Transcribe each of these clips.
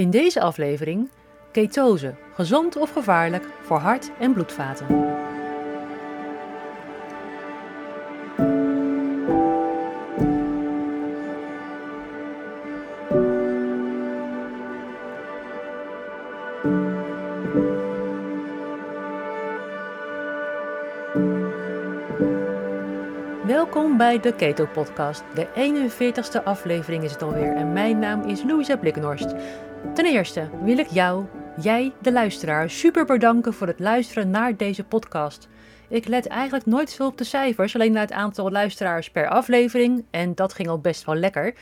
In deze aflevering ketose, gezond of gevaarlijk voor hart- en bloedvaten. Welkom bij de Keto Podcast. De 41ste aflevering is het alweer en mijn naam is Louisa Blikkenhorst. Ten eerste wil ik jou, jij, de luisteraar, super bedanken voor het luisteren naar deze podcast. Ik let eigenlijk nooit veel op de cijfers, alleen naar het aantal luisteraars per aflevering en dat ging al best wel lekker.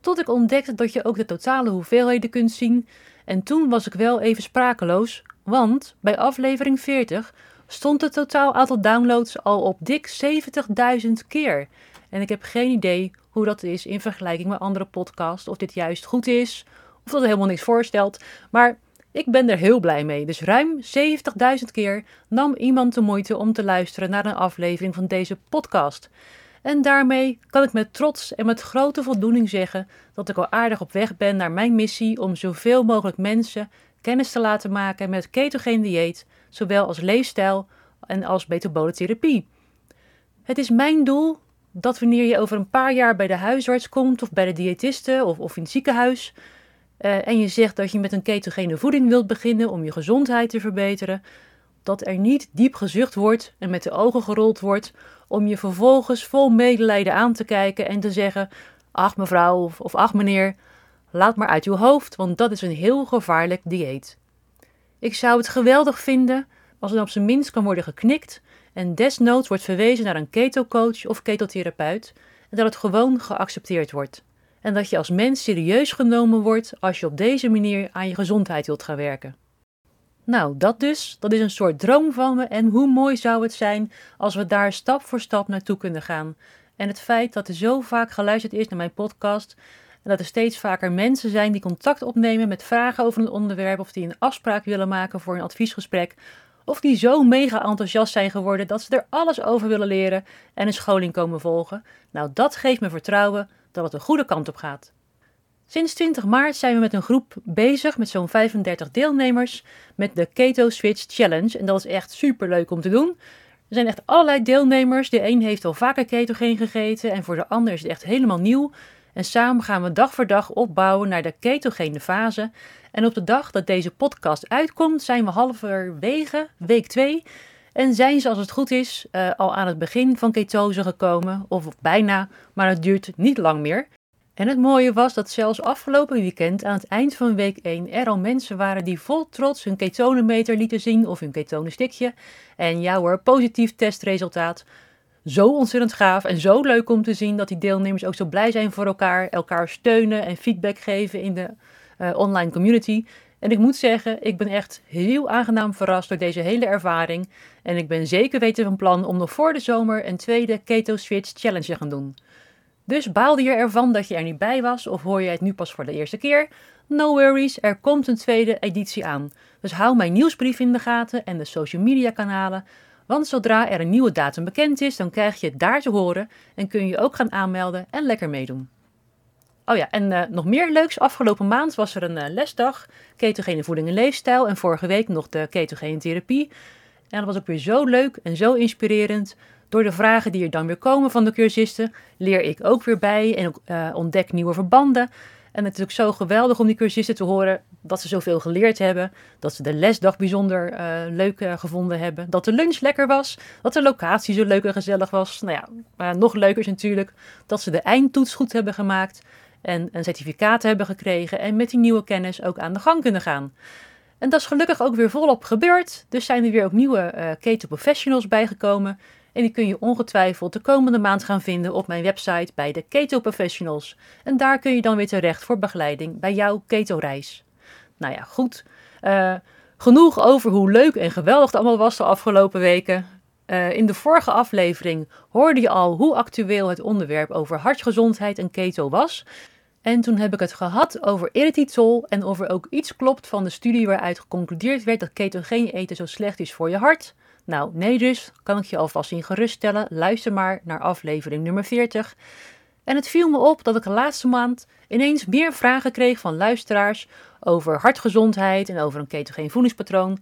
Tot ik ontdekte dat je ook de totale hoeveelheden kunt zien en toen was ik wel even sprakeloos, want bij aflevering 40 stond het totaal aantal downloads al op dik 70.000 keer. En ik heb geen idee hoe dat is in vergelijking met andere podcasts, of dit juist goed is, of dat helemaal niks voorstelt. Maar ik ben er heel blij mee. Dus ruim 70.000 keer nam iemand de moeite om te luisteren naar een aflevering van deze podcast. En daarmee kan ik met trots en met grote voldoening zeggen dat ik al aardig op weg ben naar mijn missie om zoveel mogelijk mensen kennis te laten maken met ketogeen dieet, zowel als leefstijl en als therapie. Het is mijn doel dat wanneer je over een paar jaar bij de huisarts komt of bij de diëtiste of, of in het ziekenhuis uh, en je zegt dat je met een ketogene voeding wilt beginnen om je gezondheid te verbeteren, dat er niet diep gezucht wordt en met de ogen gerold wordt om je vervolgens vol medelijden aan te kijken en te zeggen: Ach mevrouw of, ach meneer, laat maar uit uw hoofd, want dat is een heel gevaarlijk dieet. Ik zou het geweldig vinden als er op zijn minst kan worden geknikt en desnoods wordt verwezen naar een ketocoach of ketotherapeut en dat het gewoon geaccepteerd wordt. En dat je als mens serieus genomen wordt als je op deze manier aan je gezondheid wilt gaan werken. Nou, dat dus, dat is een soort droom van me en hoe mooi zou het zijn als we daar stap voor stap naartoe kunnen gaan. En het feit dat er zo vaak geluisterd is naar mijn podcast en dat er steeds vaker mensen zijn die contact opnemen met vragen over een onderwerp of die een afspraak willen maken voor een adviesgesprek. Of die zo mega enthousiast zijn geworden dat ze er alles over willen leren en een scholing komen volgen. Nou, dat geeft me vertrouwen dat het een goede kant op gaat. Sinds 20 maart zijn we met een groep bezig met zo'n 35 deelnemers met de Keto Switch Challenge. En dat is echt super leuk om te doen. Er zijn echt allerlei deelnemers. De een heeft al vaker ketogeen gegeten en voor de ander is het echt helemaal nieuw. En samen gaan we dag voor dag opbouwen naar de ketogene fase. En op de dag dat deze podcast uitkomt, zijn we halverwege week 2. En zijn ze, als het goed is, uh, al aan het begin van ketose gekomen, of bijna, maar het duurt niet lang meer. En het mooie was dat zelfs afgelopen weekend, aan het eind van week 1, er al mensen waren die vol trots hun ketonenmeter lieten zien of hun ketonenstickje. En ja hoor, positief testresultaat zo ontzettend gaaf en zo leuk om te zien dat die deelnemers ook zo blij zijn voor elkaar, elkaar steunen en feedback geven in de uh, online community. En ik moet zeggen, ik ben echt heel aangenaam verrast door deze hele ervaring. En ik ben zeker weten van plan om nog voor de zomer een tweede Keto Switch Challenge te gaan doen. Dus baalde je ervan dat je er niet bij was of hoor je het nu pas voor de eerste keer? No worries, er komt een tweede editie aan. Dus hou mijn nieuwsbrief in de gaten en de social media kanalen, want zodra er een nieuwe datum bekend is, dan krijg je het daar te horen en kun je ook gaan aanmelden en lekker meedoen. Oh ja, en uh, nog meer leuks. Afgelopen maand was er een uh, lesdag ketogene voeding en leefstijl en vorige week nog de ketogene therapie. En dat was ook weer zo leuk en zo inspirerend. Door de vragen die er dan weer komen van de cursisten, leer ik ook weer bij en uh, ontdek nieuwe verbanden. En het is ook zo geweldig om die cursisten te horen dat ze zoveel geleerd hebben. Dat ze de lesdag bijzonder leuk gevonden hebben. Dat de lunch lekker was. Dat de locatie zo leuk en gezellig was. Nou ja, maar nog leuker is natuurlijk dat ze de eindtoets goed hebben gemaakt. En een certificaat hebben gekregen. En met die nieuwe kennis ook aan de gang kunnen gaan. En dat is gelukkig ook weer volop gebeurd. Dus zijn er weer ook nieuwe uh, keto professionals bijgekomen. En die kun je ongetwijfeld de komende maand gaan vinden op mijn website bij de Keto Professionals. En daar kun je dan weer terecht voor begeleiding bij jouw keto-reis. Nou ja, goed. Uh, genoeg over hoe leuk en geweldig het allemaal was de afgelopen weken. Uh, in de vorige aflevering hoorde je al hoe actueel het onderwerp over hartgezondheid en keto was. En toen heb ik het gehad over erythritol en of er ook iets klopt van de studie waaruit geconcludeerd werd dat ketogeen eten zo slecht is voor je hart. Nou, nee dus, kan ik je alvast in geruststellen. Luister maar naar aflevering nummer 40. En het viel me op dat ik de laatste maand ineens meer vragen kreeg van luisteraars over hartgezondheid en over een ketogeen voedingspatroon.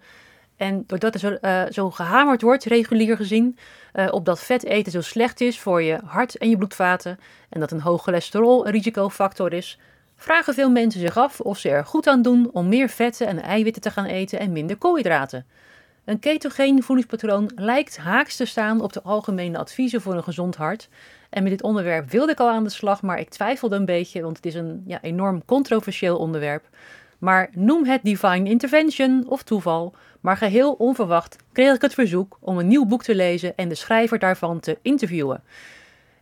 En doordat er zo, uh, zo gehamerd wordt, regulier gezien, uh, op dat vet eten zo slecht is voor je hart en je bloedvaten en dat een hoog cholesterol een risicofactor is, vragen veel mensen zich af of ze er goed aan doen om meer vetten en eiwitten te gaan eten en minder koolhydraten. Een ketogeen voedingspatroon lijkt haaks te staan op de algemene adviezen voor een gezond hart. En met dit onderwerp wilde ik al aan de slag, maar ik twijfelde een beetje, want het is een ja, enorm controversieel onderwerp. Maar noem het divine intervention of toeval, maar geheel onverwacht kreeg ik het verzoek om een nieuw boek te lezen en de schrijver daarvan te interviewen.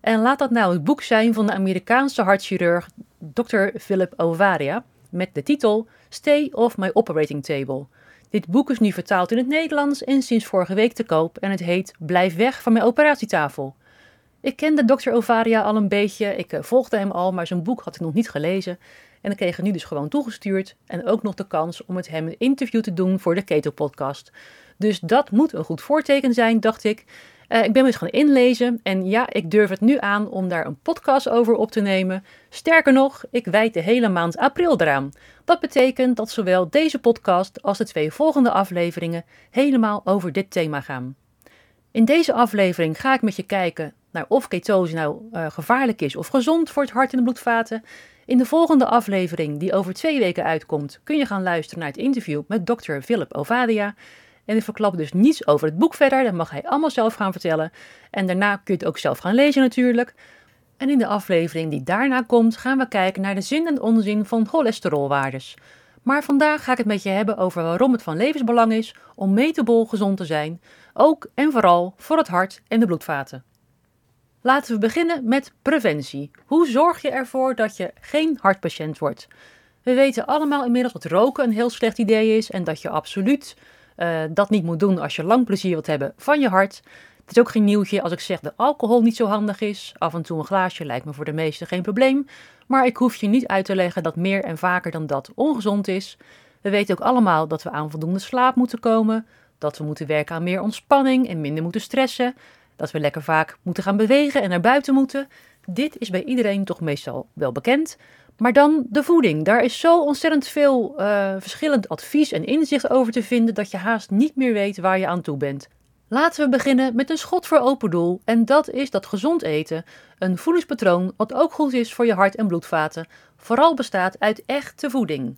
En laat dat nou het boek zijn van de Amerikaanse hartchirurg Dr. Philip Ovaria met de titel Stay off my operating table. Dit boek is nu vertaald in het Nederlands en sinds vorige week te koop en het heet Blijf weg van mijn operatietafel. Ik kende Dr. Ovaria al een beetje, ik eh, volgde hem al, maar zijn boek had ik nog niet gelezen. En ik kreeg nu dus gewoon toegestuurd en ook nog de kans om met hem een interview te doen voor de Keto Podcast. Dus dat moet een goed voorteken zijn, dacht ik. Uh, ik ben me gaan inlezen en ja, ik durf het nu aan om daar een podcast over op te nemen. Sterker nog, ik wijd de hele maand april eraan. Dat betekent dat zowel deze podcast als de twee volgende afleveringen helemaal over dit thema gaan. In deze aflevering ga ik met je kijken naar of ketose nou uh, gevaarlijk is of gezond voor het hart en de bloedvaten. In de volgende aflevering, die over twee weken uitkomt, kun je gaan luisteren naar het interview met dokter Philip Ovadia. En ik verklap dus niets over het boek verder, dat mag hij allemaal zelf gaan vertellen. En daarna kun je het ook zelf gaan lezen natuurlijk. En in de aflevering die daarna komt, gaan we kijken naar de zin en onzin van cholesterolwaardes. Maar vandaag ga ik het met je hebben over waarom het van levensbelang is om metabol gezond te zijn, ook en vooral voor het hart en de bloedvaten. Laten we beginnen met preventie. Hoe zorg je ervoor dat je geen hartpatiënt wordt? We weten allemaal inmiddels dat roken een heel slecht idee is en dat je absoluut uh, dat niet moet doen als je lang plezier wilt hebben van je hart. Het is ook geen nieuwtje als ik zeg dat alcohol niet zo handig is. Af en toe een glaasje lijkt me voor de meesten geen probleem. Maar ik hoef je niet uit te leggen dat meer en vaker dan dat ongezond is. We weten ook allemaal dat we aan voldoende slaap moeten komen. Dat we moeten werken aan meer ontspanning en minder moeten stressen. Dat we lekker vaak moeten gaan bewegen en naar buiten moeten. Dit is bij iedereen toch meestal wel bekend. Maar dan de voeding. Daar is zo ontzettend veel uh, verschillend advies en inzicht over te vinden dat je haast niet meer weet waar je aan toe bent. Laten we beginnen met een schot voor open doel en dat is dat gezond eten, een voedingspatroon wat ook goed is voor je hart en bloedvaten, vooral bestaat uit echte voeding.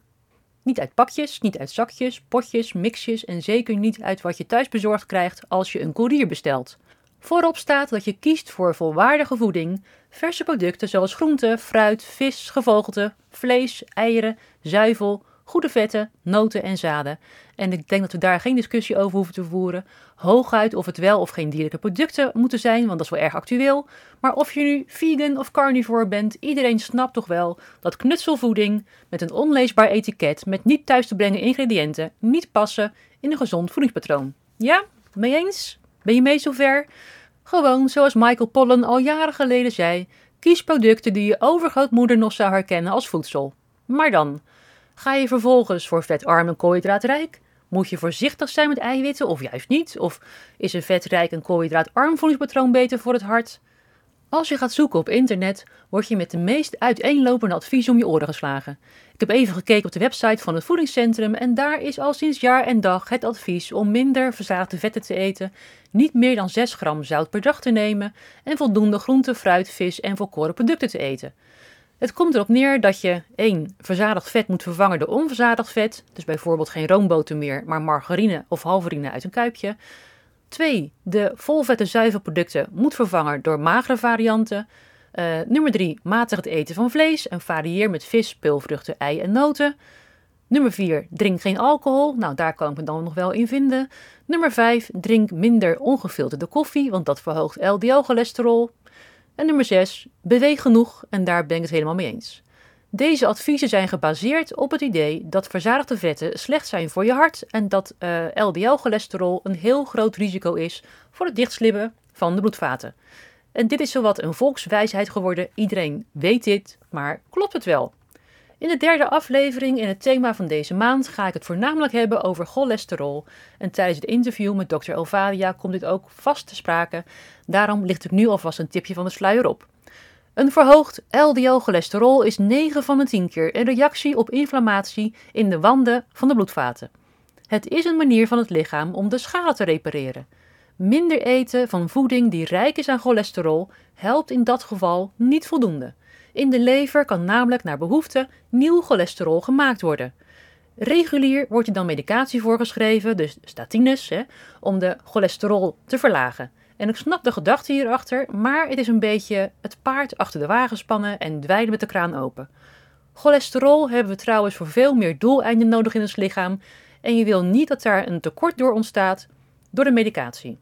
Niet uit pakjes, niet uit zakjes, potjes, mixjes en zeker niet uit wat je thuis bezorgd krijgt als je een koerier bestelt. Voorop staat dat je kiest voor volwaardige voeding, verse producten zoals groenten, fruit, vis, gevogelte, vlees, eieren, zuivel, goede vetten, noten en zaden. En ik denk dat we daar geen discussie over hoeven te voeren. Hooguit of het wel of geen dierlijke producten moeten zijn, want dat is wel erg actueel. Maar of je nu vegan of carnivore bent, iedereen snapt toch wel dat knutselvoeding met een onleesbaar etiket met niet thuis te brengen ingrediënten niet passen in een gezond voedingspatroon. Ja, mee eens? Ben je mee zover? Gewoon zoals Michael Pollan al jaren geleden zei: kies producten die je overgrootmoeder nog zou herkennen als voedsel. Maar dan, ga je vervolgens voor vetarm en koolhydraatrijk? Moet je voorzichtig zijn met eiwitten of juist niet? Of is een vetrijk en koolhydraatarm voedingspatroon beter voor het hart? Als je gaat zoeken op internet, word je met de meest uiteenlopende adviezen om je oren geslagen. Ik heb even gekeken op de website van het voedingscentrum en daar is al sinds jaar en dag het advies om minder verzadigde vetten te eten, niet meer dan 6 gram zout per dag te nemen en voldoende groente, fruit, vis en volkoren producten te eten. Het komt erop neer dat je 1. verzadigd vet moet vervangen door onverzadigd vet, dus bijvoorbeeld geen roomboter meer, maar margarine of halverine uit een kuipje. 2. De volvette zuivelproducten moet vervangen door magere varianten. Uh, nummer 3. Matig het eten van vlees en varieer met vis, peulvruchten, ei en noten. Nummer 4. Drink geen alcohol. Nou, daar kan ik me dan nog wel in vinden. Nummer 5. Drink minder ongefilterde koffie, want dat verhoogt LDL-cholesterol. En nummer 6. Beweeg genoeg en daar ben ik het helemaal mee eens. Deze adviezen zijn gebaseerd op het idee dat verzadigde vetten slecht zijn voor je hart en dat uh, eh, LDL-cholesterol een heel groot risico is voor het dichtslippen van de bloedvaten. En dit is zowat een volkswijsheid geworden. Iedereen weet dit, maar klopt het wel? In de derde aflevering in het thema van deze maand ga ik het voornamelijk hebben over cholesterol. En tijdens het interview met Dr. Elvadia komt dit ook vast te sprake. Daarom ligt ik nu alvast een tipje van de sluier op. Een verhoogd LDL-cholesterol is 9 van de 10 keer een reactie op inflammatie in de wanden van de bloedvaten. Het is een manier van het lichaam om de schade te repareren. Minder eten van voeding die rijk is aan cholesterol helpt in dat geval niet voldoende. In de lever kan namelijk naar behoefte nieuw cholesterol gemaakt worden. Regulier wordt je dan medicatie voorgeschreven, dus statines, hè, om de cholesterol te verlagen. En ik snap de gedachte hierachter, maar het is een beetje het paard achter de wagen spannen en dweilen met de kraan open. Cholesterol hebben we trouwens voor veel meer doeleinden nodig in ons lichaam en je wil niet dat daar een tekort door ontstaat door de medicatie.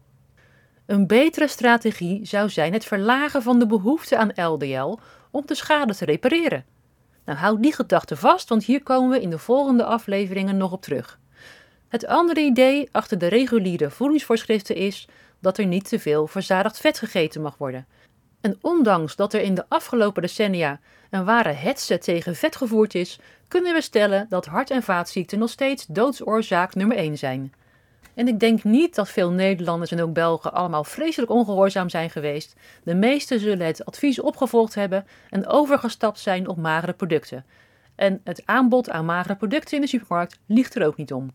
Een betere strategie zou zijn het verlagen van de behoefte aan LDL om de schade te repareren. Nou, houd die gedachte vast, want hier komen we in de volgende afleveringen nog op terug. Het andere idee achter de reguliere voedingsvoorschriften is dat er niet te veel verzadigd vet gegeten mag worden. En ondanks dat er in de afgelopen decennia een ware hetze tegen vet gevoerd is, kunnen we stellen dat hart- en vaatziekten nog steeds doodsoorzaak nummer 1 zijn. En ik denk niet dat veel Nederlanders en ook Belgen allemaal vreselijk ongehoorzaam zijn geweest. De meesten zullen het advies opgevolgd hebben en overgestapt zijn op magere producten. En het aanbod aan magere producten in de supermarkt liegt er ook niet om.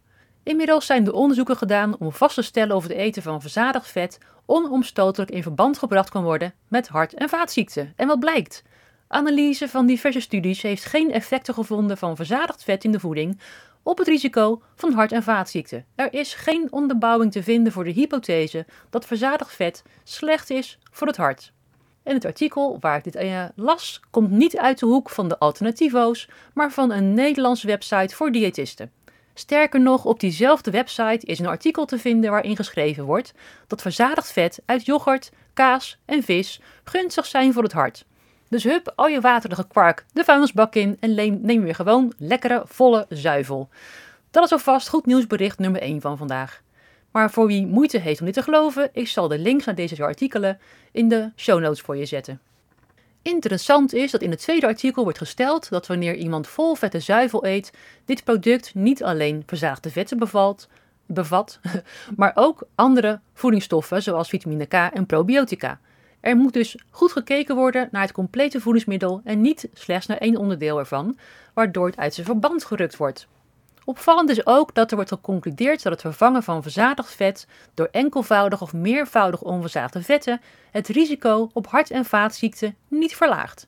Inmiddels zijn er onderzoeken gedaan om vast te stellen of het eten van verzadigd vet onomstotelijk in verband gebracht kan worden met hart- en vaatziekten. En wat blijkt? Analyse van diverse studies heeft geen effecten gevonden van verzadigd vet in de voeding op het risico van hart- en vaatziekten. Er is geen onderbouwing te vinden voor de hypothese dat verzadigd vet slecht is voor het hart. En het artikel waar ik dit uh, las komt niet uit de hoek van de alternativo's, maar van een Nederlandse website voor diëtisten. Sterker nog, op diezelfde website is een artikel te vinden waarin geschreven wordt dat verzadigd vet uit yoghurt, kaas en vis gunstig zijn voor het hart. Dus hup, al je waterige kwark de vuilnisbak in en neem weer gewoon lekkere, volle zuivel. Dat is alvast goed nieuwsbericht nummer 1 van vandaag. Maar voor wie moeite heeft om dit te geloven, ik zal de links naar deze artikelen in de show notes voor je zetten. Interessant is dat in het tweede artikel wordt gesteld dat wanneer iemand vol vette zuivel eet, dit product niet alleen verzaagde vetten bevat, maar ook andere voedingsstoffen zoals vitamine K en probiotica. Er moet dus goed gekeken worden naar het complete voedingsmiddel en niet slechts naar één onderdeel ervan, waardoor het uit zijn verband gerukt wordt. Opvallend is ook dat er wordt geconcludeerd dat het vervangen van verzadigd vet door enkelvoudig of meervoudig onverzadigde vetten het risico op hart- en vaatziekten niet verlaagt.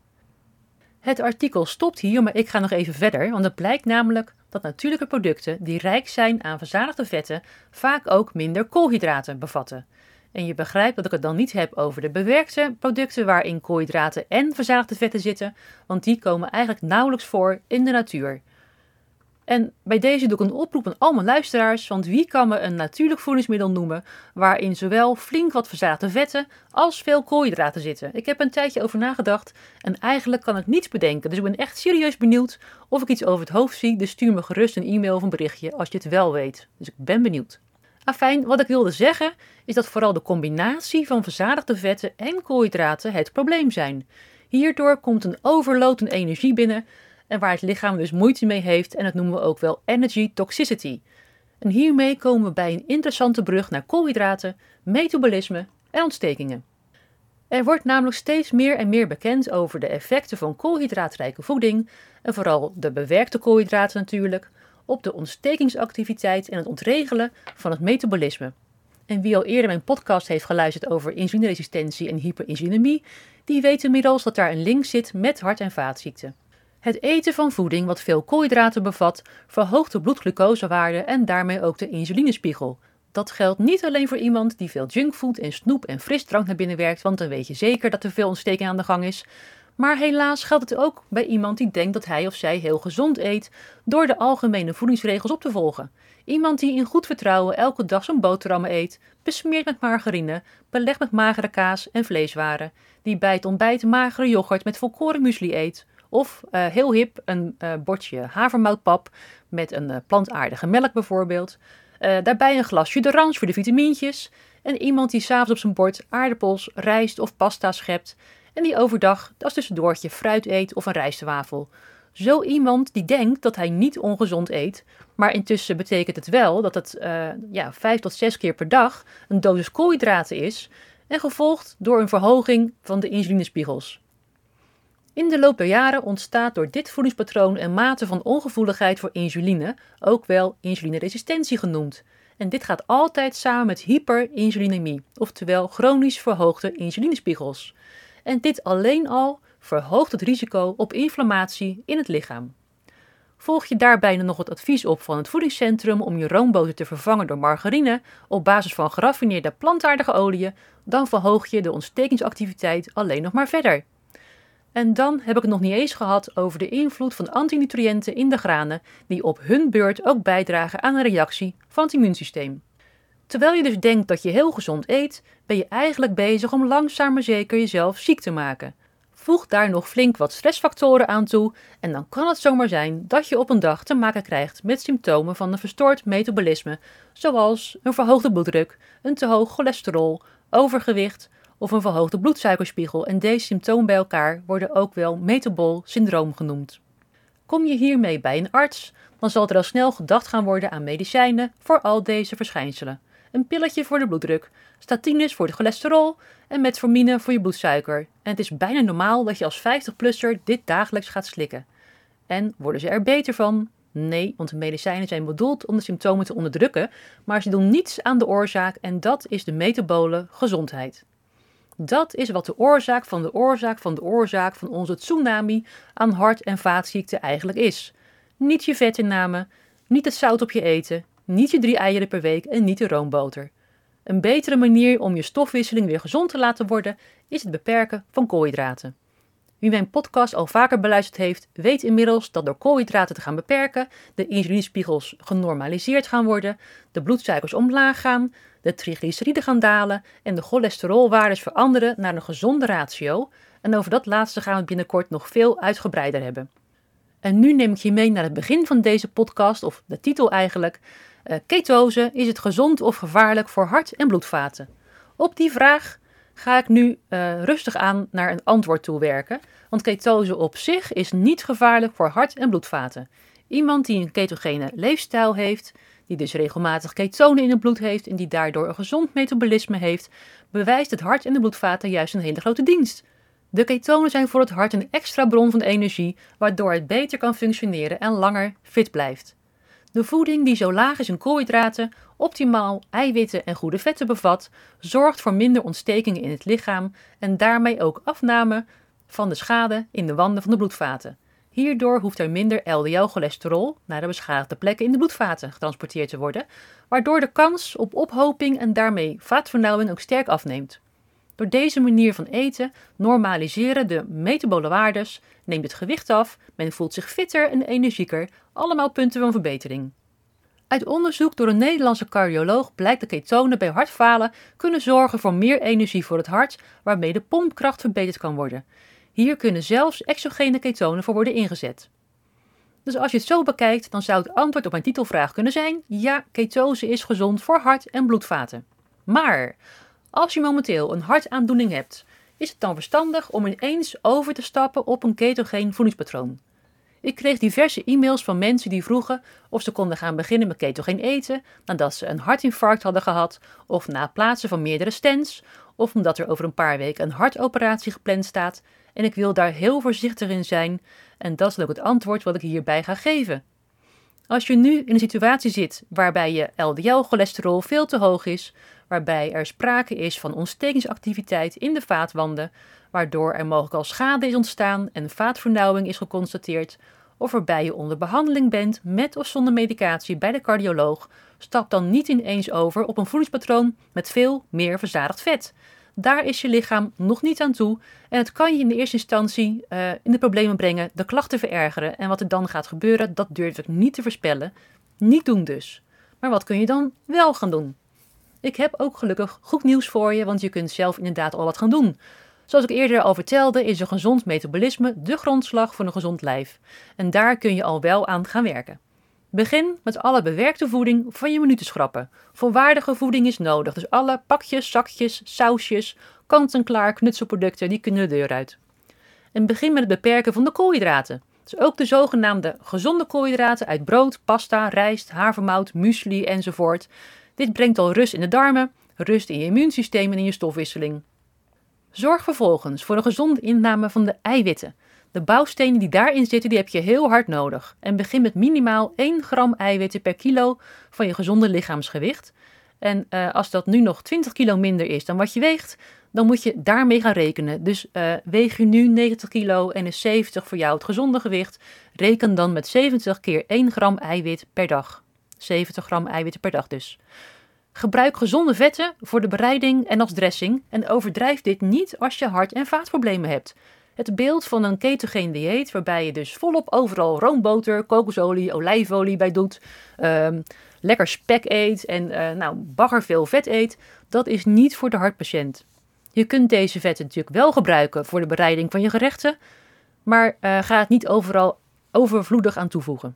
Het artikel stopt hier, maar ik ga nog even verder, want het blijkt namelijk dat natuurlijke producten die rijk zijn aan verzadigde vetten vaak ook minder koolhydraten bevatten. En je begrijpt dat ik het dan niet heb over de bewerkte producten waarin koolhydraten en verzadigde vetten zitten, want die komen eigenlijk nauwelijks voor in de natuur. En bij deze doe ik een oproep aan al mijn luisteraars, want wie kan me een natuurlijk voedingsmiddel noemen waarin zowel flink wat verzadigde vetten als veel koolhydraten zitten? Ik heb een tijdje over nagedacht en eigenlijk kan ik niets bedenken, dus ik ben echt serieus benieuwd of ik iets over het hoofd zie, dus stuur me gerust een e-mail of een berichtje als je het wel weet. Dus ik ben benieuwd. Afijn, wat ik wilde zeggen is dat vooral de combinatie van verzadigde vetten en koolhydraten het probleem zijn. Hierdoor komt een overload aan energie binnen en waar het lichaam dus moeite mee heeft en dat noemen we ook wel energy toxicity. En hiermee komen we bij een interessante brug naar koolhydraten, metabolisme en ontstekingen. Er wordt namelijk steeds meer en meer bekend over de effecten van koolhydraatrijke voeding, en vooral de bewerkte koolhydraten natuurlijk, op de ontstekingsactiviteit en het ontregelen van het metabolisme. En wie al eerder mijn podcast heeft geluisterd over insulineresistentie en hyperinsulinemie, die weet inmiddels dat daar een link zit met hart- en vaatziekten. Het eten van voeding wat veel koolhydraten bevat, verhoogt de bloedglucosewaarde en daarmee ook de insulinespiegel. Dat geldt niet alleen voor iemand die veel junkfood en snoep en frisdrank naar binnen werkt, want dan weet je zeker dat er veel ontsteking aan de gang is. Maar helaas geldt het ook bij iemand die denkt dat hij of zij heel gezond eet door de algemene voedingsregels op te volgen. Iemand die in goed vertrouwen elke dag zijn boterhammen eet, besmeerd met margarine, belegd met magere kaas en vleeswaren, die bij het ontbijt magere yoghurt met volkoren muesli eet, of uh, heel hip een uh, bordje havermoutpap met een uh, plantaardige melk bijvoorbeeld. daarbij een glasje d'orange voor de vitamintjes. En iemand die s'avonds op zijn bord aardappels, rijst of pasta schept. En die overdag als tussendoortje fruit eet of een rijstwafel. Zo iemand die denkt dat hij niet ongezond eet, maar intussen betekent het wel dat het ja, vijf tot zes keer per dag een dosis koolhydraten is en gevolgd door een verhoging van de insulinespiegels. In de loop der jaren ontstaat door dit voedingspatroon een mate van ongevoeligheid voor insuline, ook wel insulineresistentie genoemd. En dit gaat altijd samen met hyperinsulinemie, oftewel chronisch verhoogde insulinespiegels. En dit alleen al verhoogt het risico op inflammatie in het lichaam. Volg je daarbij nog het advies op van het voedingscentrum om je roomboter te vervangen door margarine op basis van geraffineerde plantaardige oliën, dan verhoog je de ontstekingsactiviteit alleen nog maar verder. En dan heb ik het nog niet eens gehad over de invloed van antinutriënten in de granen, die op hun beurt ook bijdragen aan een reactie van het immuunsysteem. Terwijl je dus denkt dat je heel gezond eet, ben je eigenlijk bezig om langzaam maar zeker jezelf ziek te maken. Voeg daar nog flink wat stressfactoren aan toe en dan kan het zomaar zijn dat je op een dag te maken krijgt met symptomen van een verstoord metabolisme, zoals een verhoogde bloeddruk, een te hoog cholesterol, overgewicht of een verhoogde bloedsuikerspiegel en deze symptomen bij elkaar worden ook wel metabol syndroom genoemd. Kom je hiermee bij een arts, dan zal er al snel gedacht gaan worden aan medicijnen voor al deze verschijnselen. Een pilletje voor de bloeddruk, statines voor de cholesterol en metformine voor je bloedsuiker. En het is bijna normaal dat je als 50-plusser dit dagelijks gaat slikken. En worden ze er beter van? Nee, want de medicijnen zijn bedoeld om de symptomen te onderdrukken, maar ze doen niets aan de oorzaak en dat is de metabole gezondheid. Dat is wat de oorzaak van de oorzaak van de oorzaak van onze tsunami aan hart- en vaatziekten eigenlijk is. Niet je vetinname, niet het zout op je eten, niet je drie eieren per week en niet de roomboter. Een betere manier om je stofwisseling weer gezond te laten worden is het beperken van koolhydraten. Wie mijn podcast al vaker beluisterd heeft, weet inmiddels dat door koolhydraten te gaan beperken de insulinespiegels genormaliseerd gaan worden, de bloedsuikers omlaag gaan, de triglyceriden gaan dalen en de cholesterolwaardes veranderen naar een gezonde ratio. En over dat laatste gaan we binnenkort nog veel uitgebreider hebben. En nu neem ik je mee naar het begin van deze podcast, of de titel eigenlijk. Uh, ketose, is het gezond of gevaarlijk voor hart- en bloedvaten? Op die vraag ga ik nu uh, rustig aan naar een antwoord toe werken. Want ketose op zich is niet gevaarlijk voor hart- en bloedvaten. Iemand die een ketogene leefstijl heeft, die dus regelmatig ketonen in het bloed heeft en die daardoor een gezond metabolisme heeft, bewijst het hart en de bloedvaten juist een hele grote dienst. De ketonen zijn voor het hart een extra bron van energie, waardoor het beter kan functioneren en langer fit blijft. De voeding die zo laag is in koolhydraten, optimaal eiwitten en goede vetten bevat, zorgt voor minder ontstekingen in het lichaam en daarmee ook afname van de schade in de wanden van de bloedvaten. Hierdoor hoeft er minder LDL-cholesterol naar de beschadigde plekken in de bloedvaten getransporteerd te worden, waardoor de kans op ophoping en daarmee vaatvernauwing ook sterk afneemt. Door deze manier van eten normaliseren de metabole waardes, neemt het gewicht af, men voelt zich fitter en energieker, allemaal punten van verbetering. Uit onderzoek door een Nederlandse cardioloog blijkt dat ketonen bij hartfalen kunnen zorgen voor meer energie voor het hart, waarmee de pompkracht verbeterd kan worden. Hier kunnen zelfs exogene ketonen voor worden ingezet. Dus als je het zo bekijkt, dan zou het antwoord op mijn titelvraag kunnen zijn: ja, ketose is gezond voor hart- en bloedvaten. Maar als je momenteel een hartaandoening hebt, is het dan verstandig om ineens over te stappen op een ketogeen voedingspatroon? Ik kreeg diverse e-mails van mensen die vroegen of ze konden gaan beginnen met ketogeen eten nadat ze een hartinfarct hadden gehad, of na plaatsen van meerdere stents, of omdat er over een paar weken een hartoperatie gepland staat. En ik wil daar heel voorzichtig in zijn, en dat is ook het antwoord wat ik hierbij ga geven. Als je nu in een situatie zit waarbij je LDL-cholesterol veel te hoog is, waarbij er sprake is van ontstekingsactiviteit in de vaatwanden, waardoor er mogelijk al schade is ontstaan en vaatvernauwing is geconstateerd, of waarbij je onder behandeling bent met of zonder medicatie bij de cardioloog, stap dan niet ineens over op een voedingspatroon met veel meer verzadigd vet. Daar is je lichaam nog niet aan toe en het kan je in de eerste instantie uh, in de problemen brengen, de klachten verergeren. En wat er dan gaat gebeuren, dat durf ik niet te voorspellen. Niet doen dus. Maar wat kun je dan wel gaan doen? Ik heb ook gelukkig goed nieuws voor je, want je kunt zelf inderdaad al wat gaan doen. Zoals ik eerder al vertelde, is een gezond metabolisme de grondslag voor een gezond lijf. En daar kun je al wel aan gaan werken. Begin met alle bewerkte voeding van je menu te schrappen. Volwaardige voeding is nodig, dus alle pakjes, zakjes, sausjes, kant-en-klaar knutselproducten, die kunnen de deur uit. En begin met het beperken van de koolhydraten. Dus ook de zogenaamde gezonde koolhydraten uit brood, pasta, rijst, havermout, muesli enzovoort. Dit brengt al rust in de darmen, rust in je immuunsysteem en in je stofwisseling. Zorg vervolgens voor een gezonde inname van de eiwitten. De bouwstenen die daarin zitten, die heb je heel hard nodig. En begin met minimaal 1 gram eiwitten per kilo van je gezonde lichaamsgewicht. En uh, als dat nu nog 20 kilo minder is dan wat je weegt, dan moet je daarmee gaan rekenen. Dus uh, weeg je nu 90 kilo en is 70 voor jou het gezonde gewicht, reken dan met 70 keer 1 gram eiwit per dag. 70 gram eiwitten per dag dus. Gebruik gezonde vetten voor de bereiding en als dressing en overdrijf dit niet als je hart- en vaatproblemen hebt. Het beeld van een ketogeen dieet, waarbij je dus volop overal roomboter, kokosolie, olijfolie bij doet, um, lekker spek eet en uh, nou, bagger veel vet eet, dat is niet voor de hartpatiënt. Je kunt deze vetten natuurlijk wel gebruiken voor de bereiding van je gerechten, maar uh, ga het niet overal overvloedig aan toevoegen.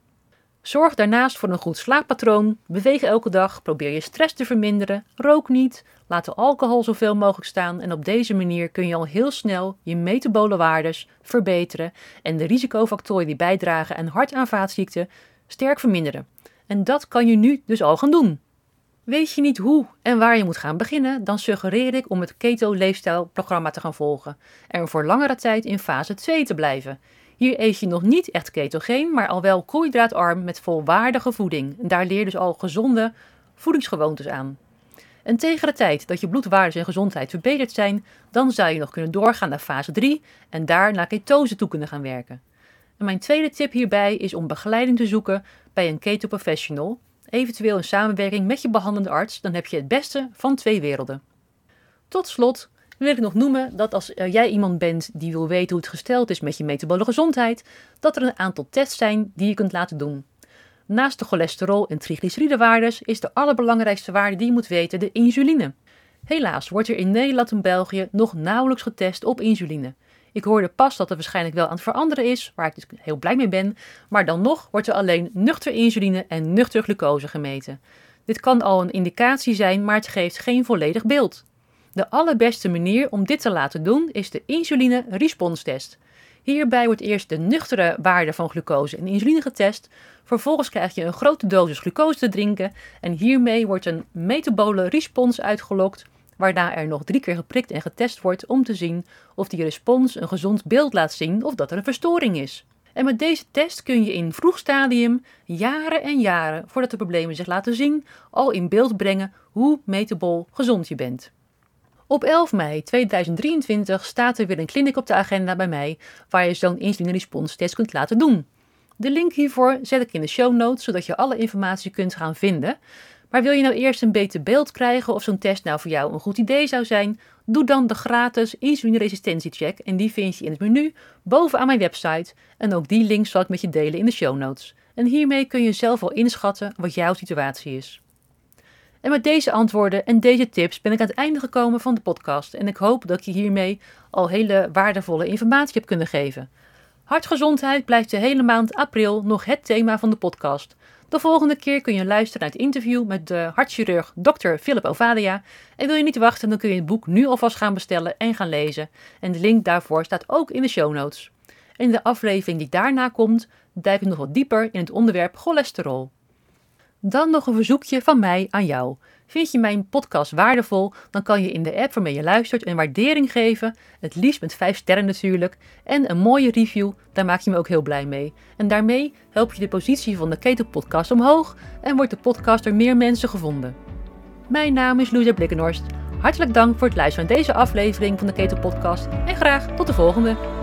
Zorg daarnaast voor een goed slaappatroon, beweeg elke dag, probeer je stress te verminderen, rook niet, laat de alcohol zoveel mogelijk staan en op deze manier kun je al heel snel je metabole waardes verbeteren en de risicofactoren die bijdragen aan hart- en vaatziekten sterk verminderen. En dat kan je nu dus al gaan doen. Weet je niet hoe en waar je moet gaan beginnen, dan suggereer ik om het Keto Leefstijlprogramma te gaan volgen en voor langere tijd in fase 2 te blijven. Hier eet je nog niet echt ketogeen, maar al wel koolhydraatarm met volwaardige voeding. Daar leer je dus al gezonde voedingsgewoontes aan. En tegen de tijd dat je bloedwaardes en gezondheid verbeterd zijn, dan zou je nog kunnen doorgaan naar fase 3 en daar naar ketose toe kunnen gaan werken. En mijn tweede tip hierbij is om begeleiding te zoeken bij een keto professional, eventueel in samenwerking met je behandelende arts, dan heb je het beste van twee werelden. Tot slot wil ik nog noemen dat als eh, jij iemand bent die wil weten hoe het gesteld is met je metabole gezondheid, dat er een aantal tests zijn die je kunt laten doen. Naast de cholesterol- en triglyceridewaardes is de allerbelangrijkste waarde die je moet weten de insuline. Helaas wordt er in Nederland en België nog nauwelijks getest op insuline. Ik hoorde pas dat het waarschijnlijk wel aan het veranderen is, waar ik dus heel blij mee ben, maar dan nog wordt er alleen nuchter insuline en nuchter glucose gemeten. Dit kan al een indicatie zijn, maar het geeft geen volledig beeld. De allerbeste manier om dit te laten doen is de insuline response test. Hierbij wordt eerst de nuchtere waarde van glucose en insuline getest. Vervolgens krijg je een grote dosis glucose te drinken en hiermee wordt een metabole respons uitgelokt, waarna er nog drie keer geprikt en getest wordt om te zien of die respons een gezond beeld laat zien of dat er een verstoring is. En met deze test kun je in vroeg stadium, jaren en jaren voordat de problemen zich laten zien, al in beeld brengen hoe metabol gezond je bent. Op 11 mei 2023 staat er weer een kliniek op de agenda bij mij waar je zo'n insuline response test kunt laten doen. De link hiervoor zet ik in de show notes zodat je alle informatie kunt gaan vinden. Maar wil je nou eerst een beter beeld krijgen of zo'n test nou voor jou een goed idee zou zijn? Doe dan de gratis insulineresistentiecheck en die vind je in het menu bovenaan mijn website. En ook die link zal ik met je delen in de show notes. En hiermee kun je zelf al inschatten wat jouw situatie is. En met deze antwoorden en deze tips ben ik aan het einde gekomen van de podcast en ik hoop dat ik je hiermee al hele waardevolle informatie heb kunnen geven. Hartgezondheid blijft de hele maand april nog het thema van de podcast. De volgende keer kun je luisteren naar het interview met de hartchirurg Dr. Philip Ovadia. En wil je niet wachten, dan kun je het boek nu alvast gaan bestellen en gaan lezen. En de link daarvoor staat ook in de show notes. In de aflevering die daarna komt, duik ik nog wat dieper in het onderwerp cholesterol. Dan nog een verzoekje van mij aan jou. Vind je mijn podcast waardevol, dan kan je in de app waarmee je luistert een waardering geven, het liefst met 5 sterren natuurlijk, en een mooie review, daar maak je me ook heel blij mee. En daarmee help je de positie van de Keto Podcast omhoog en wordt de podcast door meer mensen gevonden. Mijn naam is Louisa Blikkenhorst. Hartelijk dank voor het luisteren naar deze aflevering van de Keto Podcast en graag tot de volgende.